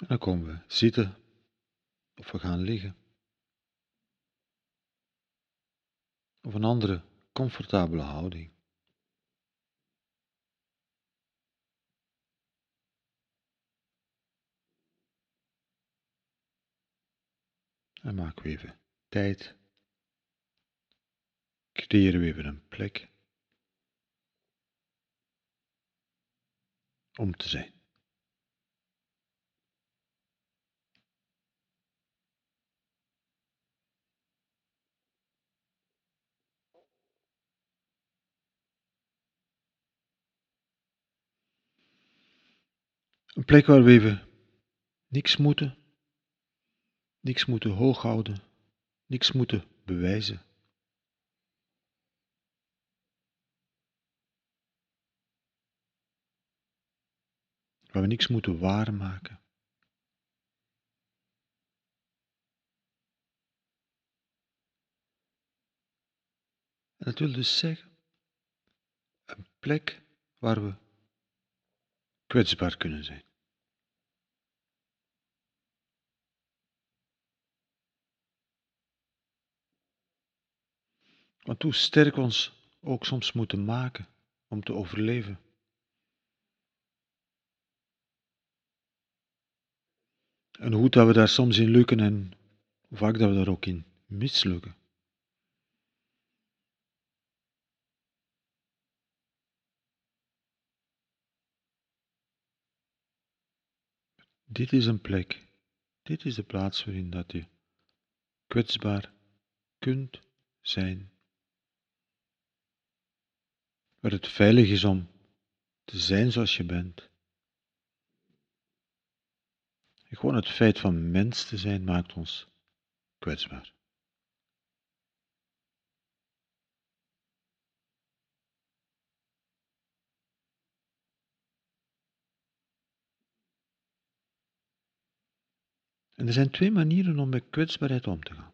En dan komen we zitten of we gaan liggen. Of een andere comfortabele houding. En maken we even tijd. Creëren we even een plek om te zijn. Een plek waar we even niks moeten, niks moeten hoog houden, niks moeten bewijzen. Waar we niks moeten waarmaken. En dat wil dus zeggen, een plek waar we kwetsbaar kunnen zijn. Want hoe sterk ons ook soms moeten maken om te overleven. En hoe dat we daar soms in lukken en vaak dat we daar ook in mislukken. Dit is een plek, dit is de plaats waarin dat je kwetsbaar kunt zijn. Waar het veilig is om te zijn zoals je bent. En gewoon het feit van mens te zijn maakt ons kwetsbaar. En er zijn twee manieren om met kwetsbaarheid om te gaan.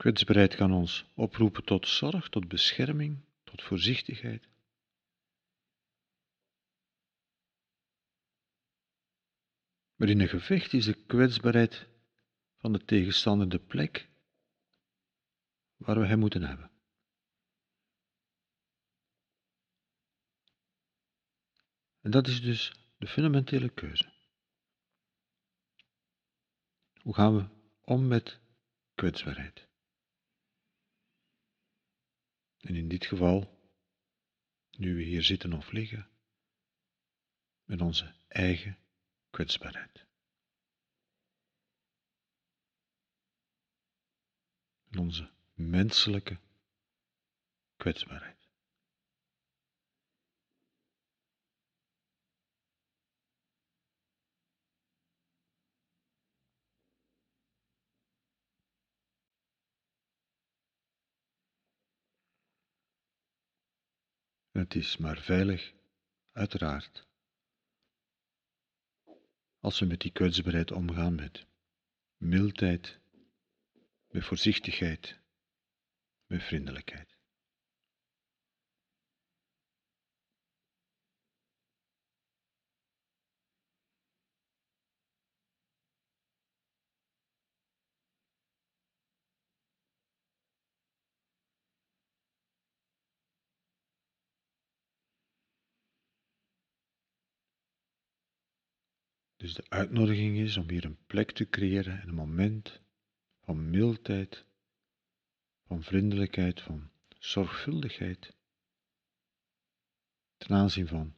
Kwetsbaarheid kan ons oproepen tot zorg, tot bescherming, tot voorzichtigheid. Maar in een gevecht is de kwetsbaarheid van de tegenstander de plek waar we hem moeten hebben. En dat is dus de fundamentele keuze. Hoe gaan we om met kwetsbaarheid? En in dit geval, nu we hier zitten of liggen, met onze eigen kwetsbaarheid. En onze menselijke kwetsbaarheid. Het is maar veilig, uiteraard, als we met die kwetsbaarheid omgaan met mildheid, met voorzichtigheid, met vriendelijkheid. Dus de uitnodiging is om hier een plek te creëren en een moment van mildheid, van vriendelijkheid, van zorgvuldigheid ten aanzien van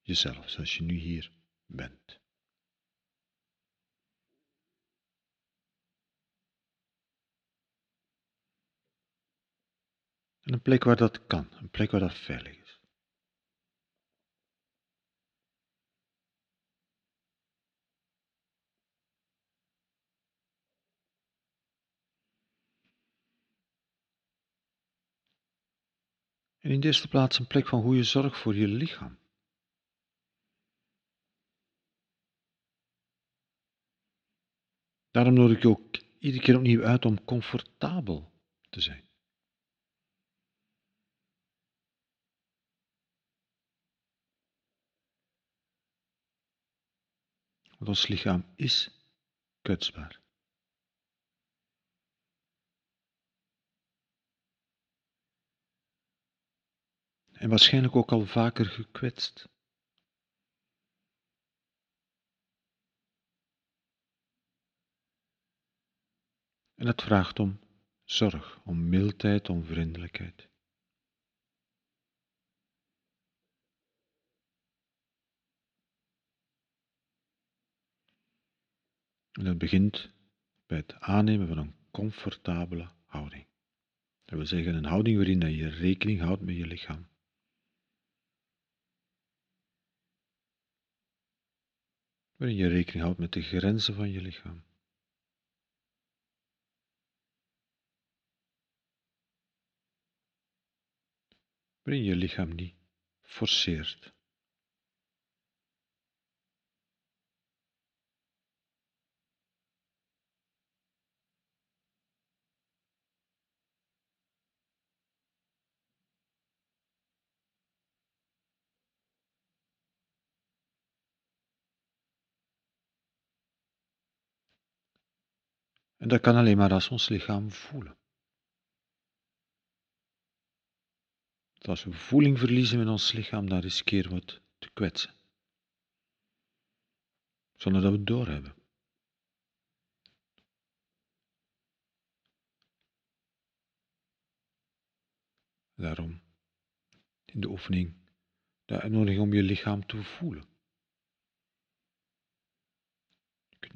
jezelf, zoals je nu hier bent. En een plek waar dat kan, een plek waar dat veilig is. En in de eerste plaats een plek van goede zorg voor je lichaam. Daarom nodig ik je ook iedere keer opnieuw uit om comfortabel te zijn. Want ons lichaam is kwetsbaar. En waarschijnlijk ook al vaker gekwetst. En het vraagt om zorg, om mildheid, om vriendelijkheid. En dat begint bij het aannemen van een comfortabele houding. Dat wil zeggen een houding waarin je rekening houdt met je lichaam. Waarin je rekening houdt met de grenzen van je lichaam. Waarin je lichaam niet forceert. En dat kan alleen maar als ons lichaam voelen. als we voeling verliezen in ons lichaam, dan riskeren we het te kwetsen. Zonder dat we het doorhebben. Daarom in de oefening de uitnodiging om je lichaam te voelen.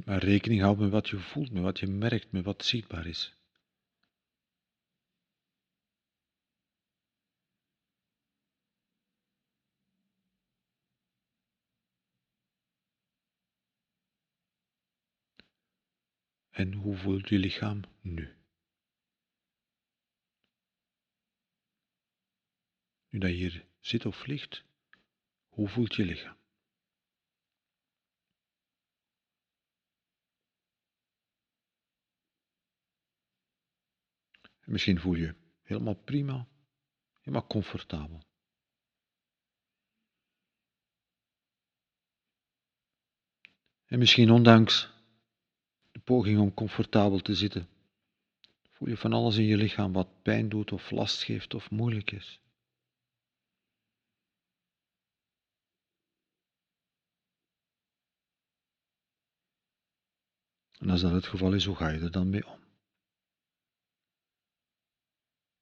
Maar rekening houden met wat je voelt, met wat je merkt, met wat zichtbaar is. En hoe voelt je lichaam nu? Nu dat je hier zit of ligt, hoe voelt je lichaam? Misschien voel je helemaal prima, helemaal comfortabel. En misschien ondanks de poging om comfortabel te zitten, voel je van alles in je lichaam wat pijn doet of last geeft of moeilijk is. En als dat het geval is, hoe ga je er dan mee om?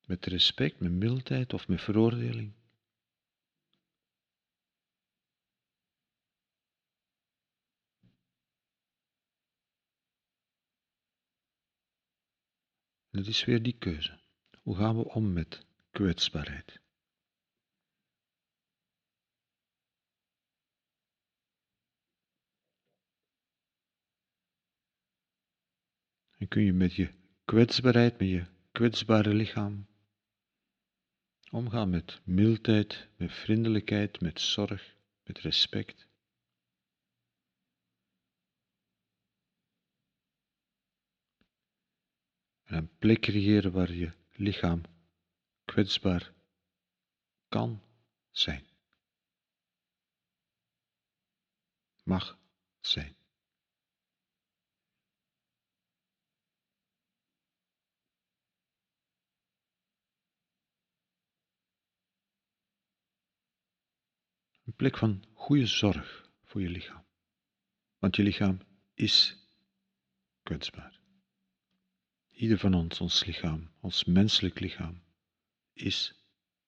Met respect, met mildheid of met veroordeling? En het is weer die keuze. Hoe gaan we om met kwetsbaarheid? En kun je met je kwetsbaarheid, met je kwetsbare lichaam Omgaan met mildheid, met vriendelijkheid, met zorg, met respect. En een plek creëren waar je lichaam kwetsbaar kan zijn. Mag zijn. Een plek van goede zorg voor je lichaam. Want je lichaam is kwetsbaar. Ieder van ons, ons lichaam, ons menselijk lichaam, is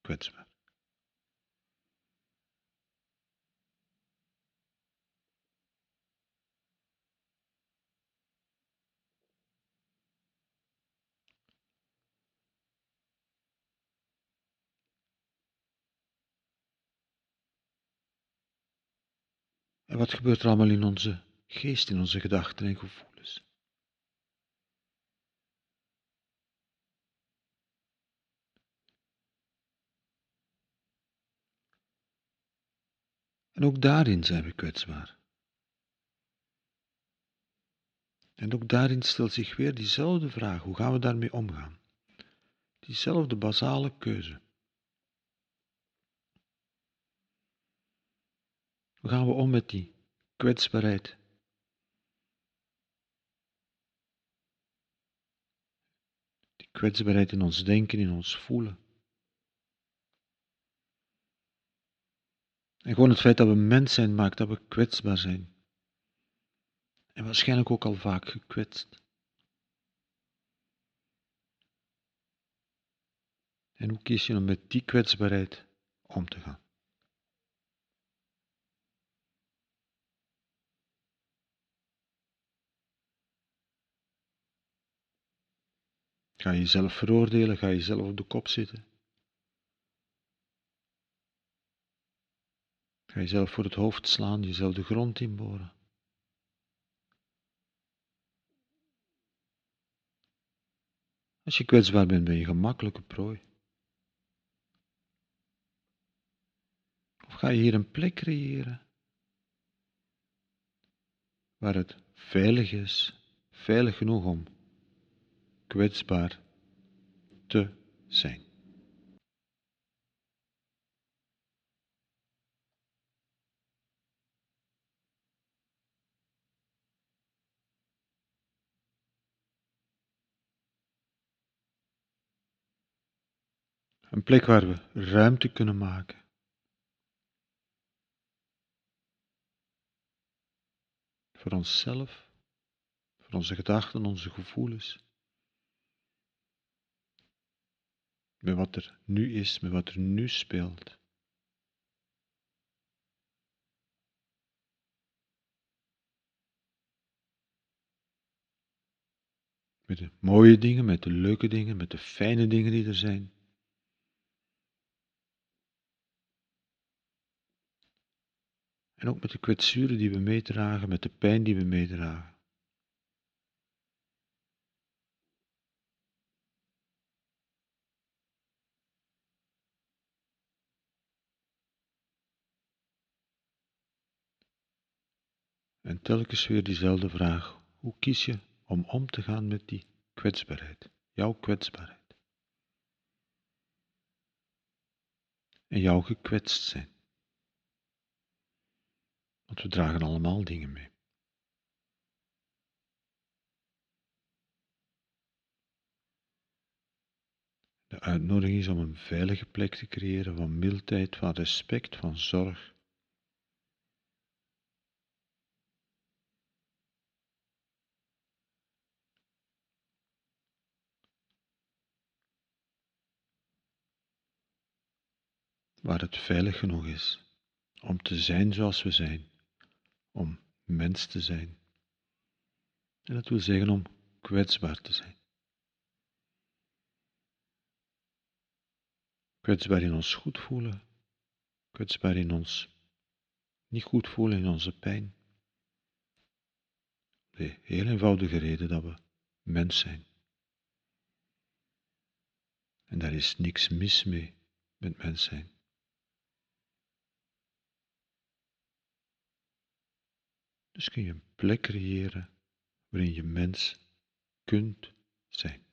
kwetsbaar. En wat gebeurt er allemaal in onze geest, in onze gedachten en gevoelens? En ook daarin zijn we kwetsbaar. En ook daarin stelt zich weer diezelfde vraag: hoe gaan we daarmee omgaan? Diezelfde basale keuze. Hoe gaan we om met die kwetsbaarheid? Die kwetsbaarheid in ons denken, in ons voelen. En gewoon het feit dat we mens zijn maakt dat we kwetsbaar zijn. En waarschijnlijk ook al vaak gekwetst. En hoe kies je om met die kwetsbaarheid om te gaan? Ga je jezelf veroordelen? Ga je jezelf op de kop zitten? Ga je jezelf voor het hoofd slaan, jezelf de grond inboren? Als je kwetsbaar bent, ben je gemakkelijke prooi. Of ga je hier een plek creëren waar het veilig is, veilig genoeg om kwetsbaar te zijn. Een plek waar we ruimte kunnen maken. Voor onszelf, voor onze gedachten, onze gevoelens. Met wat er nu is, met wat er nu speelt. Met de mooie dingen, met de leuke dingen, met de fijne dingen die er zijn. En ook met de kwetsuren die we meedragen, met de pijn die we meedragen. En telkens weer diezelfde vraag: hoe kies je om om te gaan met die kwetsbaarheid, jouw kwetsbaarheid? En jouw gekwetst zijn. Want we dragen allemaal dingen mee. De uitnodiging is om een veilige plek te creëren van mildheid, van respect, van zorg. Waar het veilig genoeg is om te zijn zoals we zijn om mens te zijn. En dat wil zeggen om kwetsbaar te zijn. Kwetsbaar in ons goed voelen, kwetsbaar in ons niet goed voelen, in onze pijn. De heel eenvoudige reden dat we mens zijn. En daar is niks mis mee met mens zijn. Dus kun je een plek creëren waarin je mens kunt zijn.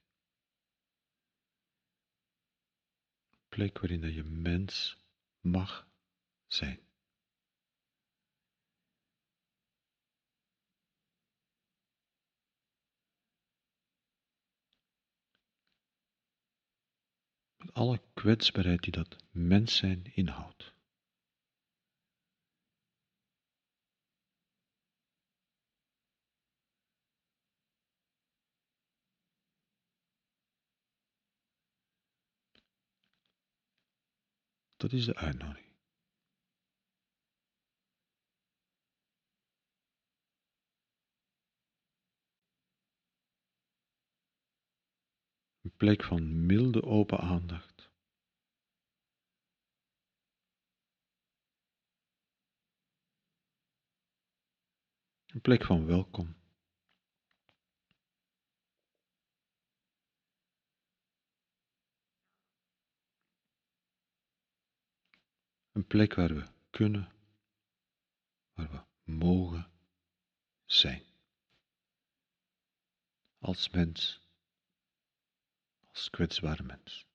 Een plek waarin dat je mens mag zijn. Met alle kwetsbaarheid die dat mens zijn inhoudt. Dat is de uitnodiging. Een plek van milde open aandacht. Een plek van welkom. Een plek waar we kunnen, waar we mogen zijn. Als mens, als kwetsbare mens.